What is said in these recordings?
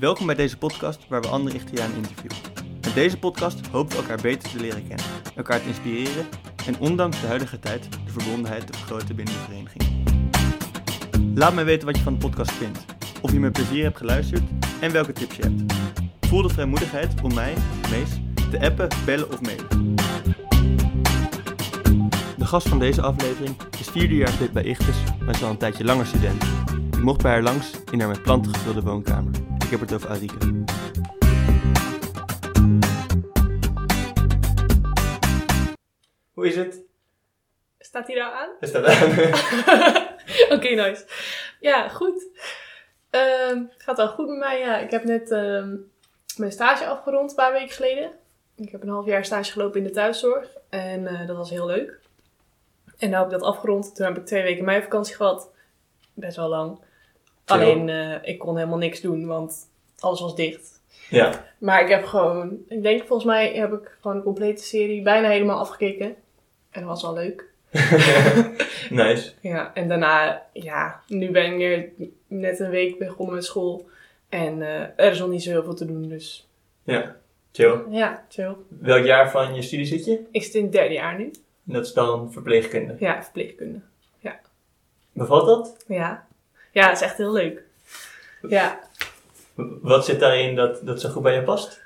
Welkom bij deze podcast waar we andere Ichtianen interviewen. Met deze podcast hopen we elkaar beter te leren kennen, elkaar te inspireren en ondanks de huidige tijd de verbondenheid te vergroten binnen de vereniging. Laat me weten wat je van de podcast vindt, of je met plezier hebt geluisterd en welke tips je hebt. Voel de vrijmoedigheid om mij, Mees, te appen, bellen of mailen. De gast van deze aflevering is vierdejaars bij Ichtes, maar is al een tijdje langer student. Ik mocht bij haar langs in haar met planten gevulde woonkamer. Ik heb het over Arike. Hoe is het? Staat hij nou aan? Het staat aan. Oké, nice. Ja, goed. Ehm gaat wel goed met mij. Ja, ik heb net ehm, mijn stage afgerond een paar weken geleden. Ik heb een half jaar stage gelopen in de thuiszorg. En eh, dat was heel leuk. En nu heb ik dat afgerond. Toen heb ik twee weken meivakantie gehad. Best wel lang. Alleen, eh, ik kon helemaal niks doen, want alles was dicht. ja. Maar ik heb gewoon, ik denk volgens mij heb ik gewoon de complete serie bijna helemaal afgekeken. En dat was wel leuk. nice. Ja, en daarna, ja, nu ben ik weer net een week begonnen met school. En eh, er is nog niet zo heel veel te doen, dus Ja. Chill. ja, chill. Welk jaar van je studie zit je? Ik zit in het derde jaar nu. En dat is dan verpleegkunde. Ja, verpleegkunde. Bevalt dat? Ja. Ja, het is echt heel leuk. Ja. Wat zit daarin dat, dat zo goed bij je past?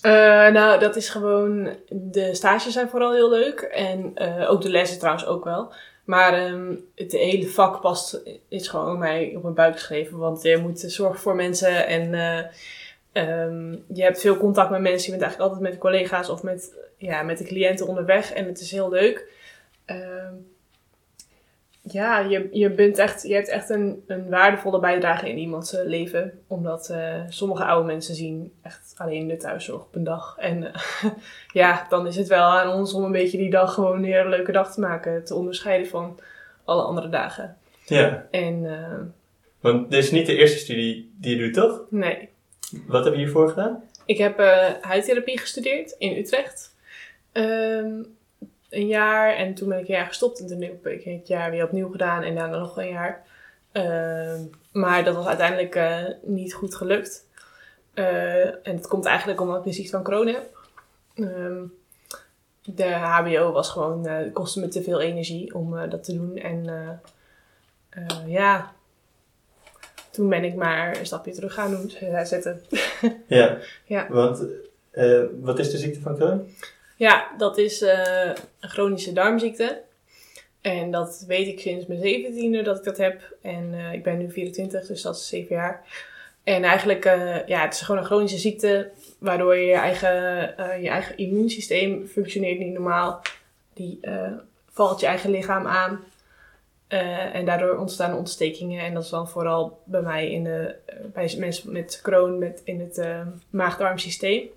Eh, nou, dat is gewoon. De stages zijn vooral heel leuk. En eh, ook de lessen trouwens ook wel. Maar ehm, het hele vak past, is gewoon mij op mijn buik geschreven. Want je moet zorgen voor mensen en eh, ehm, je hebt veel contact met mensen. Je bent eigenlijk altijd met collega's of met, ja, met de cliënten onderweg. En het is heel leuk. Ehm, ja, je, je, bent echt, je hebt echt een, een waardevolle bijdrage in iemands eh, leven. Omdat eh, sommige oude mensen zien echt alleen de thuiszorg op een dag. En eh, ja, dan is het wel aan ons om een beetje die dag gewoon weer een leuke dag te maken. Te onderscheiden van alle andere dagen. Ja. En Want dit is niet de eerste studie die je doet, toch? nee, Wat heb je hiervoor gedaan? ik heb huidtherapie gestudeerd in Utrecht. Ehm, een jaar en toen ben ik een jaar gestopt. En toen heb ik het jaar weer opnieuw gedaan en daarna nog een jaar. Ehm, maar dat was uiteindelijk eh, niet goed gelukt. Eh, en dat komt eigenlijk omdat ik een ziekte van Crohn heb. Ehm, de HBO was gewoon, eh, kostte me te veel energie om dat te doen. En ja, toen ben ik maar een stapje terug gaan doen, zetten. Ja. Ja. Want wat is de ziekte van Crohn? Ja, dat is eh, een chronische darmziekte. En dat weet ik sinds mijn zeventiende dat ik dat heb. En eh, ik ben nu 24, dus dat is zeven jaar. En eigenlijk, eh, ja, het is gewoon een chronische ziekte, waardoor je eigen, je eigen immuunsysteem functioneert niet normaal. Die valt je eigen lichaam aan. En daardoor ontstaan ontstekingen. En dat is dan vooral bij mij in de, bij mensen met Crohn met in het maag-darmsysteem.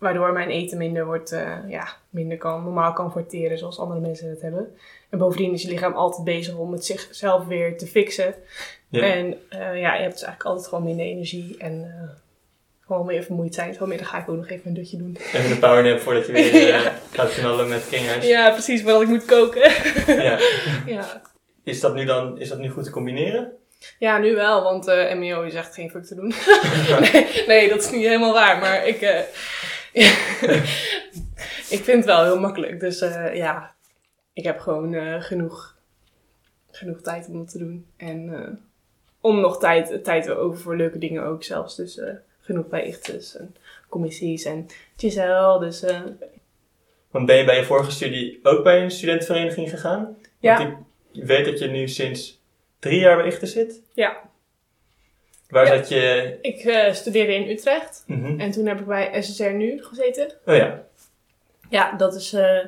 Waardoor mijn eten minder wordt, eh, ja, minder kan, normaal kan verteren zoals andere mensen het hebben. En bovendien is je lichaam altijd bezig om het zichzelf weer te fixen. Ja. En eh, ja, je hebt dus eigenlijk altijd gewoon minder energie en eh, gewoon meer vermoeid zijn. Vanmiddag ga ik ook nog even een dutje doen. Even een powernap voordat je weer Ja. gaat knallen met kringhuis. Ja, precies, wat ik moet koken. Ja. ja. Is dat nu dan is dat nu goed te combineren? ja, nu wel, want eh MEO is echt geen fuck te doen. nee, nee, dat is niet helemaal waar, maar ik, ik vind het wel heel makkelijk. Dus eh, ja, ik heb gewoon eh, genoeg, genoeg tijd om dat te doen. En eh, om nog tijd, tijd over voor leuke dingen ook zelfs. Dus genoeg bij Ichtes en commissies en Giselle. Dus Want ben je bij je vorige studie ook bij een studentenvereniging gegaan? Ja. Want ik weet dat je nu sinds drie jaar bij Ichter zit. Ja. Waar Ja. zat je? ik eh, studeerde in Utrecht. Mhm. En toen heb ik bij SSR nu gezeten. Oh ja. Ja, dat is eh, eh,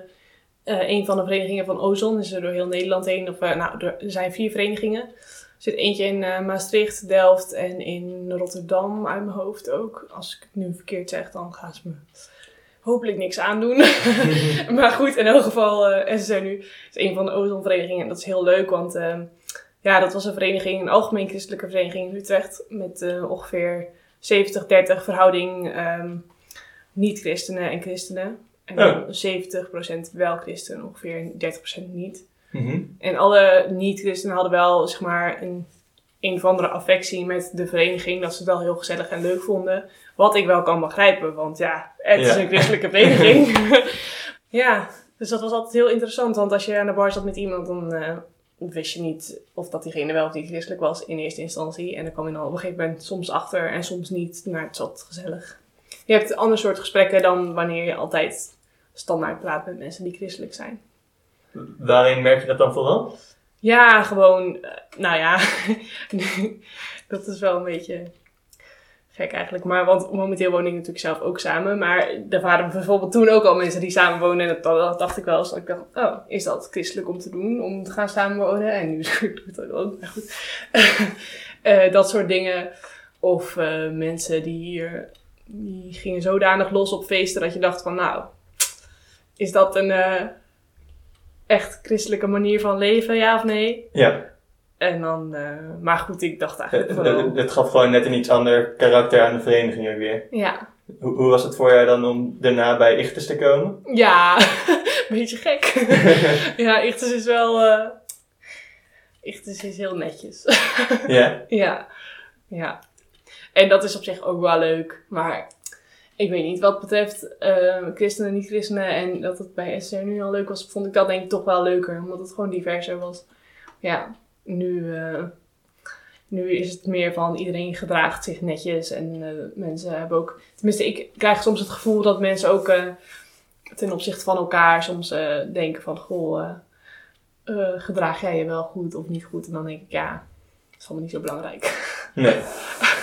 een van de verenigingen van Ozon. Is er door heel Nederland heen. Of, nou, er zijn vier verenigingen. Er zit eentje in Maastricht, Delft en in Rotterdam uit mijn hoofd ook. Als ik het nu verkeerd zeg, dan gaan ze me hopelijk niks aandoen. maar goed, in elk geval, SSR nu is een van de Ozon-verenigingen. En dat is heel leuk, want ja, dat was een vereniging, een algemeen christelijke vereniging in Utrecht. Met eh, ongeveer 70-30 verhouding ehm, niet-christenen en christenen. En dan 70% wel christen, ongeveer 30% niet. Mhm. En alle niet-christenen hadden wel, zeg maar, een een of andere affectie met de vereniging. Dat ze het wel heel gezellig en leuk vonden. Wat ik wel kan begrijpen, want ja, het is een christelijke vereniging. ja, dus dat was altijd heel interessant. Want als je aan de bar zat met iemand, dan eh, wist je niet of dat diegene wel of niet christelijk was in eerste instantie. En dan kwam je dan op een gegeven moment soms achter en soms niet. Maar het zat gezellig. Je hebt een ander soort gesprekken dan wanneer je altijd standaard praat met mensen die christelijk zijn. Waarin merk je dat dan vooral? Ja, gewoon, eh, nou ja, dat is wel een beetje gek eigenlijk. Maar want momenteel woon ik natuurlijk zelf ook samen. Maar er waren bijvoorbeeld toen ook al mensen die samen wonen. En dat, dat dacht ik wel eens. Dat ik dacht, oh, is dat christelijk om te doen? Om te gaan samenwonen? En nu doe ik het ook. Goed. Eh, dat soort dingen. Of eh, mensen die hier, die gingen zodanig los op feesten dat je dacht van, nou, is dat een eh, echt christelijke manier van leven, ja of nee? Ja, En dan, eh, maar goed, ik dacht het, eigenlijk wel. het, het gaf gewoon net een iets ander karakter aan de vereniging ook weer. Ja, Hoe, hoe was het voor jou dan om daarna bij Ichtes te komen? ja, een beetje gek. ja, Ichtes is wel, eh Ichtes is heel netjes. ja, ja, ja. En dat is op zich ook wel leuk, maar ik weet niet, wat betreft eh, christenen en niet-christenen en dat het bij SCR nu al leuk was, vond ik dat denk ik toch wel leuker, omdat het gewoon diverser was. Ja, nu, eh, nu is het meer van iedereen gedraagt zich netjes en eh, mensen hebben ook, tenminste ik krijg soms het gevoel dat mensen ook eh, ten opzichte van elkaar soms denken van, goh, eh, gedraag jij je wel goed of niet goed? En dan denk ik, ja, dat is allemaal niet zo belangrijk. nee.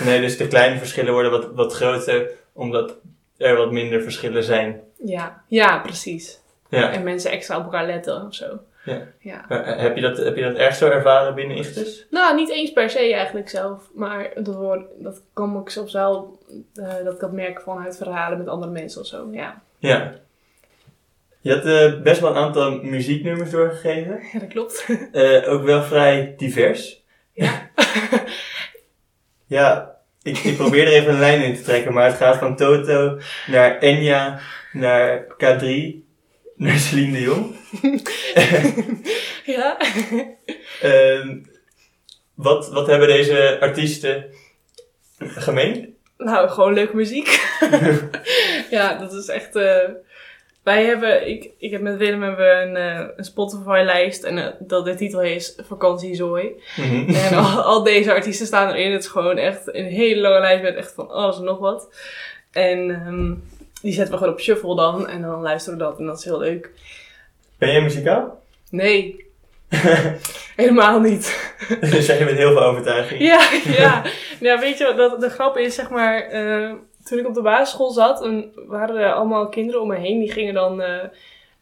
Nee, dus de kleine verschillen worden wat, wat groter, omdat er wat minder verschillen zijn. Ja, ja, precies. Ja. En mensen extra op elkaar letten of zo. Ja. ja. Eh, Heb je dat, heb je dat erg zo ervaren binnen Ichtes? Nou, niet eens per se eigenlijk zelf. Maar dat, dat kan ik soms wel, eh, dat ik dat merk vanuit verhalen met andere mensen of zo. Ja, Ja. Je had eh, best wel een aantal muzieknummers doorgegeven. ja dat klopt. Ook wel vrij divers. Ja. Ja, ik, ik probeer er even een lijn in te trekken, maar het gaat van Toto naar Enya, naar K3, naar Celine Dion. ja. Ehm, wat, wat hebben deze artiesten gemeen? Nou, gewoon leuke muziek. ja, dat is echt. eh, wij hebben, ik, ik heb met Willem hebben we een, eh, een Spotify-lijst en eh, dat de titel is Vakantiezooi. Mhm. En al, al deze artiesten staan erin. Het is gewoon echt een hele lange lijst met echt van alles en nog wat. En ehm, die zetten we gewoon op shuffle dan en dan luisteren we dat en dat is heel leuk. Ben jij muzikaal? Nee, helemaal niet. zeg je met heel veel overtuiging. Ja, ja. ja weet je, wat, dat, de grap is, zeg maar, eh, toen ik op de basisschool zat, en waren er allemaal kinderen om me heen, die gingen dan eh,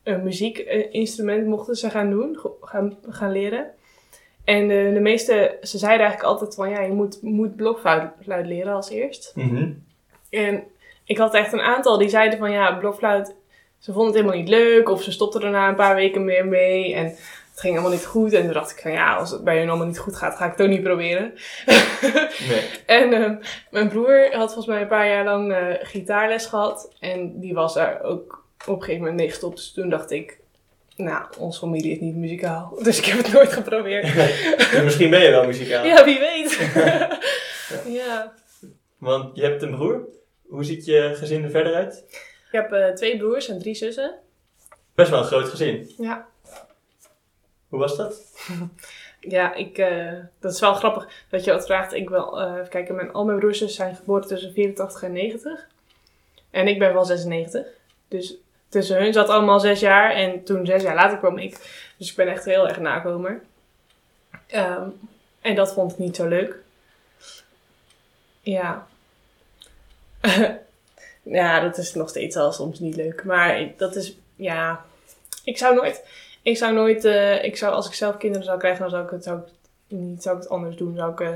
een muziekinstrument mochten ze gaan doen, gaan, gaan leren. En de, de meeste, ze zeiden eigenlijk altijd van, ja, je moet, moet blokfluit fluit leren als eerst. Mhm. En ik had echt een aantal die zeiden van, ja, blokfluit, ze vonden het helemaal niet leuk, of ze stopten er na een paar weken meer mee, en het ging helemaal niet goed. En toen dacht ik van, ja, als het bij hun allemaal niet goed gaat, ga ik het ook niet proberen. Nee. En ehm, mijn broer had volgens mij een paar jaar lang eh, gitaarles gehad. En die was daar ook op een gegeven moment mee gestopt. Dus toen dacht ik, nou, onze familie is niet muzikaal. Dus ik heb het nooit geprobeerd. Misschien ben je wel muzikaal. Ja, wie weet. ja. Want je hebt een broer. Hoe ziet je gezin er verder uit? Ik heb eh, twee broers en drie zussen. Best wel een groot gezin. Ja. Hoe was dat? Ja, ik, eh, dat is wel grappig dat je dat vraagt. Ik wil, eh even kijken, mijn, al mijn broers en zussen zijn geboren tussen 84 en 90. En ik ben wel 96. Dus tussen hun zat allemaal zes jaar. En toen zes jaar later kwam ik. Dus ik ben echt heel erg nakomer. Ehm, en dat vond ik niet zo leuk. Ja. ja, dat is nog steeds al soms niet leuk. Maar dat is, ja... Ik zou nooit... Ik zou nooit, eh, ik zou, als ik zelf kinderen zou krijgen, dan zou ik het, zou ik niet, zou ik het anders doen. Zou ik eh,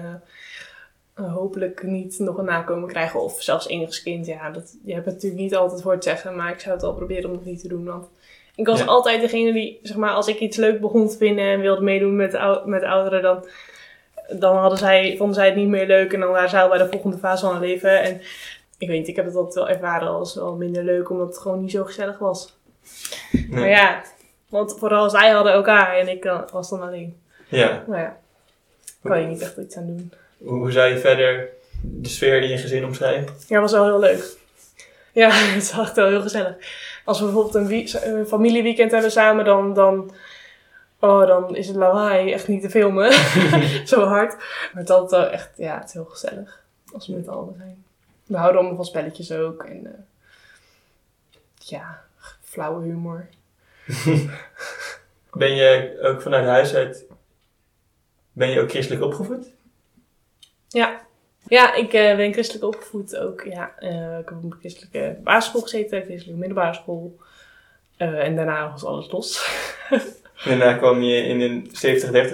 eh, hopelijk niet nog een nakomen krijgen of zelfs enigskind. Ja, dat, je hebt het natuurlijk niet altijd voor het zeggen, maar ik zou het wel proberen om het niet te doen. Want ik was Ja. altijd degene die, zeg maar, als ik iets leuk begon te vinden en wilde meedoen met, ou- met ouderen, dan, dan hadden zij, vonden zij het niet meer leuk en dan waren zij al bij de volgende fase van hun leven. En ik weet niet, ik heb het altijd wel ervaren als wel minder leuk, omdat het gewoon niet zo gezellig was. Nee. Maar ja, want vooral zij hadden elkaar en ik eh, was dan alleen. Ja. Nou ja. kan je niet echt iets aan doen. Hoe, hoe zou je verder de sfeer in je gezin omschrijven? Ja, was wel heel leuk. Ja, het was echt wel heel gezellig. Als we bijvoorbeeld een, familieweekend hebben samen, dan, dan, oh, dan is het lawaai echt niet te filmen. Zo hard. Maar het is altijd wel echt, ja, het is heel gezellig. Als we met allen zijn. We houden allemaal van spelletjes ook. En eh, ja, flauwe humor. Ben je ook vanuit huis uit, ben je ook christelijk opgevoed? Ja. Ja, ik eh, ben christelijk opgevoed ook. Ja, Eh, ik heb op een christelijke basisschool gezeten, christelijke middelbare school. Eh, en daarna was alles los. En daarna kwam je in een 70-30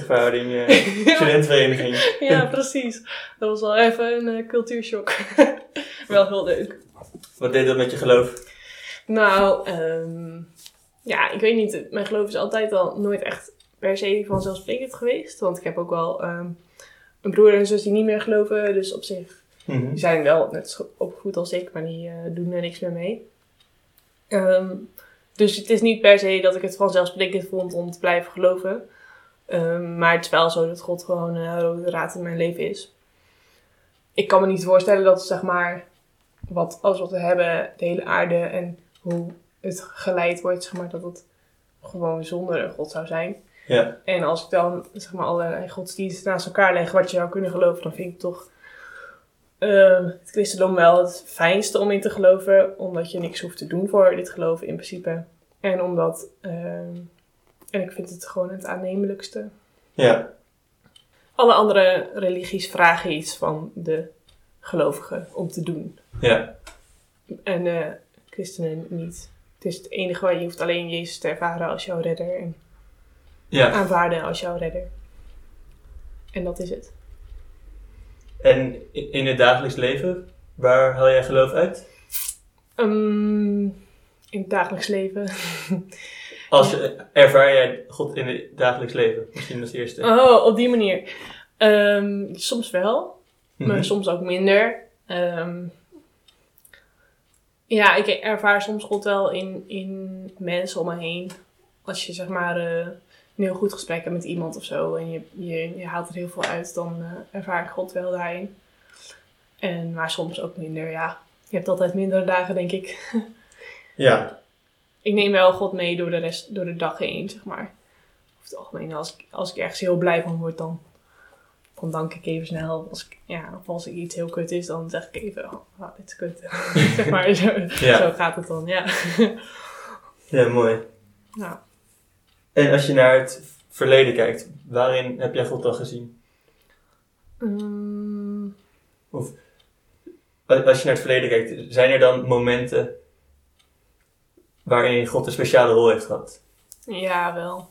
verhouding eh studentenvereniging. ja, precies. Dat was wel even een eh, cultuurshock. wel heel leuk. Wat deed dat met je geloof? Nou, ehm, ja, ik weet niet. Mijn geloof is altijd al nooit echt per se vanzelfsprekend geweest. Want ik heb ook wel ehm, een broer en een zus die niet meer geloven. Dus op zich Mhm. Die zijn wel net zo opgevoed als ik, maar die eh, doen er niks meer mee. Ehm, dus het is niet per se dat ik het vanzelfsprekend vond om te blijven geloven. Maar het is wel zo dat God gewoon een rode draad in mijn leven is. Ik kan me niet voorstellen dat zeg maar wat, alles wat we hebben, de hele aarde en hoe het geleid wordt, zeg maar, dat het gewoon zonder een God zou zijn. Ja, En als ik dan zeg maar allerlei godsdiensten naast elkaar leg wat je zou kunnen geloven, dan vind ik toch ehm, het christendom wel het fijnste om in te geloven, omdat je niks hoeft te doen voor dit geloven in principe. En omdat, ehm, en ik vind het gewoon het aannemelijkste. ja, Alle andere religies vragen iets van de gelovigen om te doen. ja, En eh, christenen niet. Het is het enige waar je hoeft alleen Jezus te ervaren als jouw redder en ja. aanvaarden als jouw redder. En dat is het. En in het dagelijks leven, waar haal jij geloof uit? Ehm, in het dagelijks leven. Als je, ervaar jij God in het dagelijks leven? Misschien als eerste. Oh, op die manier. Ehm, soms wel, maar Mhm. soms ook minder. Ehm, ja, ik ervaar soms God wel in, in mensen om me heen. Als je zeg maar eh, een heel goed gesprek hebt met iemand of zo en je, je, je haalt er heel veel uit, dan eh, ervaar ik God wel daarin. En, maar soms ook minder, ja. Je hebt altijd mindere dagen, denk ik. Ja, ik neem wel God mee door de, rest, door de dag heen, zeg maar. Over het algemeen, als ik, als ik ergens heel blij van word, dan, dan dank ik even snel. Als ik, ja, of als ik iets heel kut is, dan zeg ik even, oh, oh, dit is kut. zeg maar, zo, Ja. zo gaat het dan, ja. ja, mooi. nou. En als je naar het verleden kijkt, waarin heb jij God al gezien? mm, Als je naar het verleden kijkt, zijn er dan momenten waarin God een speciale rol heeft gehad? ja, wel.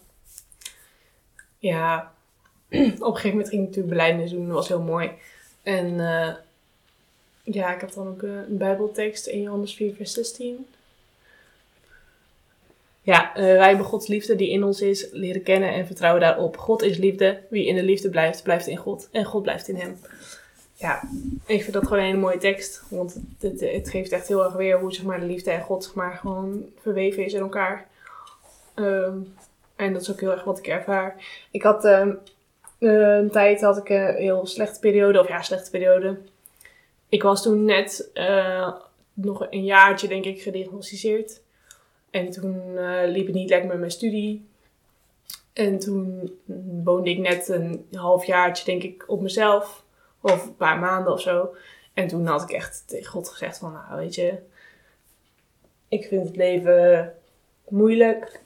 Ja, op een gegeven moment ging ik natuurlijk beleidnis doen, dat was heel mooi. En eh, ja, ik had dan ook eh, een bijbeltekst in Johannes 4 vers 16. Ja, eh, wij hebben Gods liefde die in ons is, leren kennen en vertrouwen daarop. God is liefde. Wie in de liefde blijft, blijft in God. En God blijft in hem. Ja, ik vind dat gewoon een hele mooie tekst. Want het, het geeft echt heel erg weer hoe zeg maar, de liefde en God zeg maar, gewoon verweven is in elkaar. Ehm, en dat is ook heel erg wat ik ervaar. Ik had ehm, eh, een tijd had ik een heel slechte periode. Of ja, slechte periode. Ik was toen net eh, nog een jaartje, denk ik, gediagnosticeerd. En toen eh, liep het niet lekker met mijn studie. En toen woonde ik net een halfjaartje, denk ik, op mezelf. Of een paar maanden of zo. En toen had ik echt tegen God gezegd van, nou weet je... Ik vind het leven moeilijk,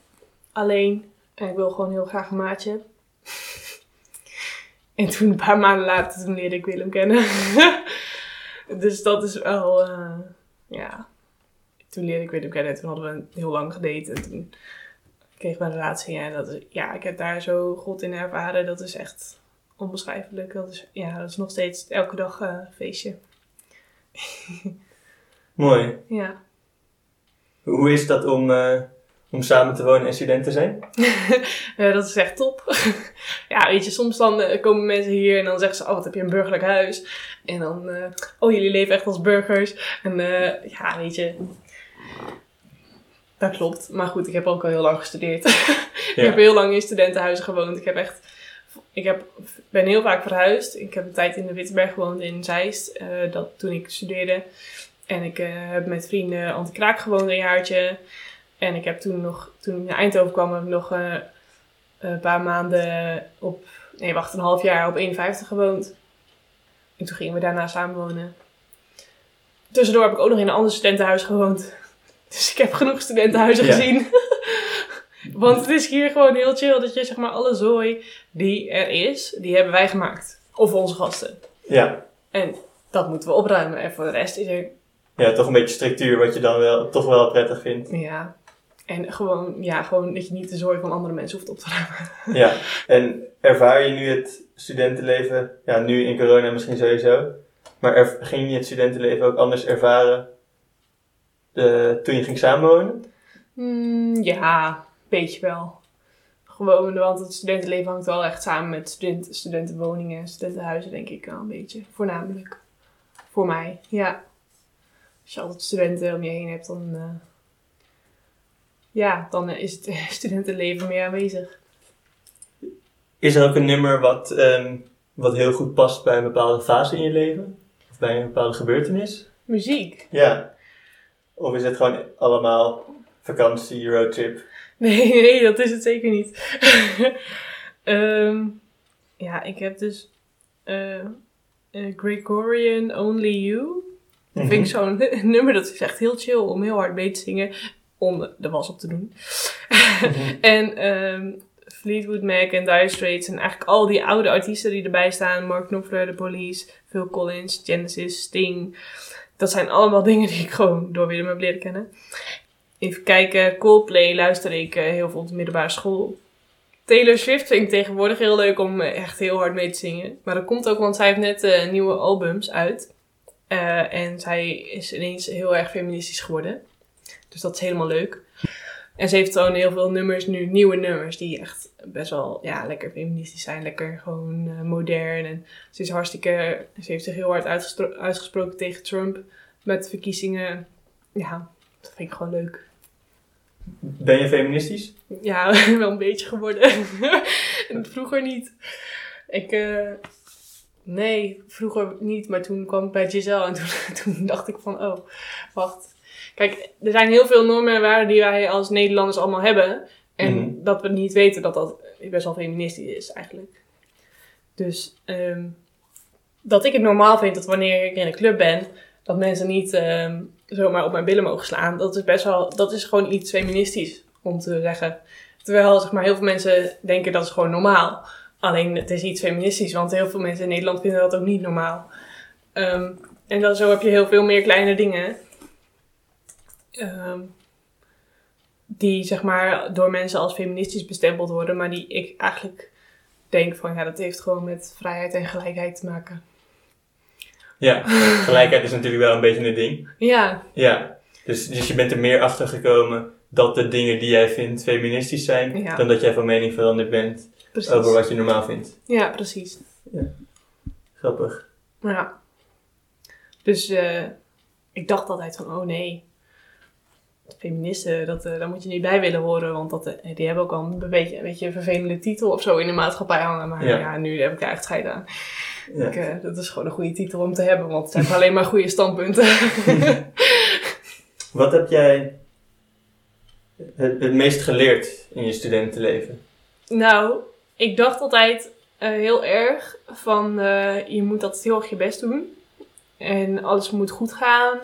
alleen. En ik wil gewoon heel graag een maatje. En toen een paar maanden later, toen leerde ik Willem kennen. dus dat is wel, eh, ja. Toen leerde ik Willem kennen en toen hadden we heel lang gedate. En toen kregen we een relatie. En dat is, ja, ik heb daar zo God in ervaren. Dat is echt onbeschrijfelijk. Dat is, ja, dat is nog steeds elke dag eh, een feestje. Mooi. Ja. Hoe is dat om, eh, om samen te wonen en student te zijn? Eh, dat is echt top. ja, weet je, soms dan eh, komen mensen hier en dan zeggen ze, oh, wat heb je een burgerlijk huis. En dan, eh, oh, jullie leven echt als burgers. En eh, ja, weet je, dat klopt. Maar goed, ik heb ook al heel lang gestudeerd. ik heb heel lang in studentenhuizen gewoond. Ik heb echt ik heb, ben heel vaak verhuisd. Ik heb een tijd in de Wittenberg gewoond in Zeist, dat, toen ik studeerde. En ik heb met vrienden anti-kraak gewoond een jaartje. En ik heb toen nog, toen ik naar Eindhoven kwam, heb ik nog eh, een paar maanden op, nee wacht, een half jaar op 51 gewoond. En toen gingen we daarna samenwonen. Tussendoor heb ik ook nog in een ander studentenhuis gewoond. Dus ik heb genoeg studentenhuizen Ja. gezien. Want het is hier gewoon heel chill dat je zeg maar alle zooi die er is, die hebben wij gemaakt. Of onze gasten. Ja. En dat moeten we opruimen. En voor de rest is er, ja, toch een beetje structuur wat je dan wel, toch wel prettig vindt. ja. En gewoon, ja, gewoon dat je niet de zooi van andere mensen hoeft op te ruimen. Ja, en ervaar je nu het studentenleven, ja, nu in corona misschien sowieso, maar er, ging je het studentenleven ook anders ervaren eh, toen je ging samenwonen? Hmm, ja, een beetje wel. Gewoon, want het studentenleven hangt wel echt samen met student, studentenwoningen en studentenhuizen, denk ik wel een beetje. Voornamelijk. Voor mij, ja. Als je altijd studenten om je heen hebt, dan, eh, ja, dan is het studentenleven meer aanwezig. Is er ook een nummer wat, ehm, wat heel goed past bij een bepaalde fase in je leven? Of bij een bepaalde gebeurtenis? Muziek. Ja. Of is het gewoon allemaal vakantie, roadtrip? Nee, nee, dat is het zeker niet. Ehm, ja, ik heb dus eh, eh, Gregorian Only You. Dat vind ik zo'n nummer, dat is echt heel chill om heel hard mee te zingen. Om de was op te doen. en ehm, Fleetwood Mac en Dire Straits en eigenlijk al die oude artiesten die erbij staan. Mark Knopfler, The Police, Phil Collins, Genesis, Sting. Dat zijn allemaal dingen die ik gewoon door Willem heb leren kennen. Even kijken, Coldplay luister ik eh, heel veel op de middelbare school. Taylor Swift vind ik tegenwoordig heel leuk om eh, echt heel hard mee te zingen. Maar dat komt ook, want zij heeft net eh, nieuwe albums uit. En zij is ineens heel erg feministisch geworden. Dus dat is helemaal leuk. En ze heeft gewoon heel veel nummers nu, nieuwe nummers, die echt best wel ja, lekker feministisch zijn. Lekker gewoon eh, modern. En ze is hartstikke, ze heeft zich heel hard uitgesproken tegen Trump met verkiezingen. Ja, dat vind ik gewoon leuk. Ben je feministisch? Ja, wel een beetje geworden. vroeger niet. Ik, eh, nee, vroeger niet. Maar toen kwam ik bij Giselle en toen, toen dacht ik van, oh, wacht. Kijk, er zijn heel veel normen en waarden die wij als Nederlanders allemaal hebben. En Mhm. dat we niet weten dat dat best wel feministisch is eigenlijk. Dus ehm, dat ik het normaal vind dat wanneer ik in een club ben, dat mensen niet ehm, zomaar op mijn billen mogen slaan. Dat is best wel, dat is gewoon iets feministisch om te zeggen. Terwijl zeg maar, heel veel mensen denken dat is gewoon normaal. Alleen het is iets feministisch, want heel veel mensen in Nederland vinden dat ook niet normaal. Ehm, en dan zo heb je heel veel meer kleine dingen. Ehm, die zeg maar door mensen als feministisch bestempeld worden, maar die ik eigenlijk denk van ja, dat heeft gewoon met vrijheid en gelijkheid te maken. Ja, gelijkheid is natuurlijk wel een beetje een ding. Ja, Ja, dus, dus je bent er meer achter gekomen dat de dingen die jij vindt feministisch zijn, Ja. dan dat jij van mening veranderd bent precies. over wat je normaal vindt. Ja, precies. Grappig. Ja. Dus eh, ik dacht altijd van, oh nee, feministen, dat, eh, daar moet je niet bij willen horen, want dat, eh, die hebben ook al een beetje, een beetje een vervelende titel of zo in de maatschappij hangen. Maar Ja. ja, nu heb ik daar echt scheid aan. Ja. Ik, eh, dat is gewoon een goede titel om te hebben, want het zijn alleen maar goede standpunten. Wat heb jij het, het meest geleerd in je studentenleven? nou, ik dacht altijd heel erg van, je moet altijd heel erg je best doen. En alles moet goed gaan.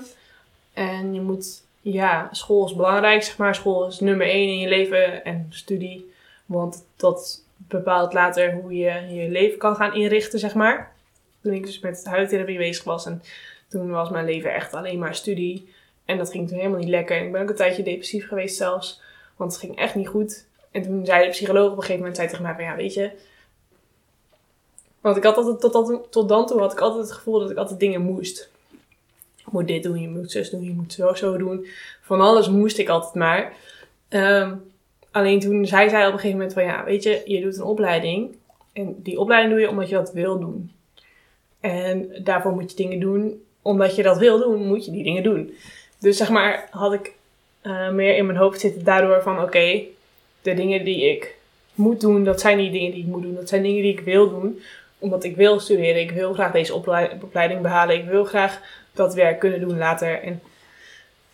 En je moet, ja, school is belangrijk, zeg maar. School is nummer één in je leven en studie. Want dat bepaalt later hoe je je leven kan gaan inrichten, zeg maar. Toen ik dus met huidtherapie bezig was en toen was mijn leven echt alleen maar studie. En dat ging toen helemaal niet lekker. En ik ben ook een tijdje depressief geweest zelfs, want het ging echt niet goed. En toen zei de psycholoog op een gegeven moment zei tegen mij van, ja, weet je... Want ik had altijd, tot, tot, tot dan toe had ik altijd het gevoel dat ik altijd dingen moest. Moet dit doen, je moet zus doen, je moet zo, zo doen. Van alles moest ik altijd maar. Ehm, alleen toen zei zij op een gegeven moment van, ja, weet je, je doet een opleiding. En die opleiding doe je omdat je dat wil doen. En daarvoor moet je dingen doen. Omdat je dat wil doen, moet je die dingen doen. Dus zeg maar, had ik eh, meer in mijn hoofd zitten daardoor van, oké, de dingen die ik moet doen, dat zijn niet dingen die ik moet doen. Dat zijn dingen die ik wil doen. Omdat ik wil studeren. Ik wil graag deze opleiding behalen. Ik wil graag dat werk kunnen doen later. En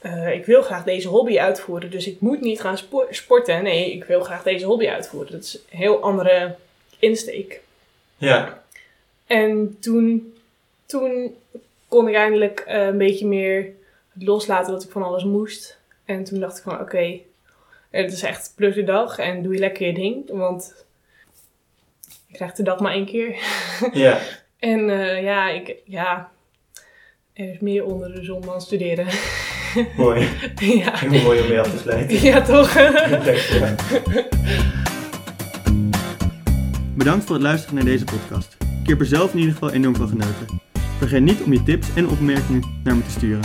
uh, ik wil graag deze hobby uitvoeren. Dus ik moet niet gaan sporten. Nee, ik wil graag deze hobby uitvoeren. Dat is een heel andere insteek. Ja. En toen, toen kon ik eindelijk uh, een beetje meer loslaten dat ik van alles moest. En toen dacht ik van oké, okay, het is echt plus de dag en doe je lekker je ding. Want ik krijg de dag maar één keer. Ja. en uh, ja, ik, ja, er is meer onder de zon dan studeren. Mooi. ja. Heel mooi om mee af te sluiten. Ja, toch? Bedankt voor het luisteren naar deze podcast. Ik heb er zelf in ieder geval enorm van genoten. Vergeet niet om je tips en opmerkingen naar me te sturen.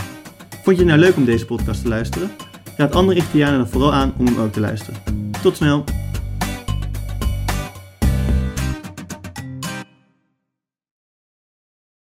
Vond je het nou leuk om deze podcast te luisteren? Raad andere Ichtianen dan vooral aan om hem ook te luisteren. Tot snel!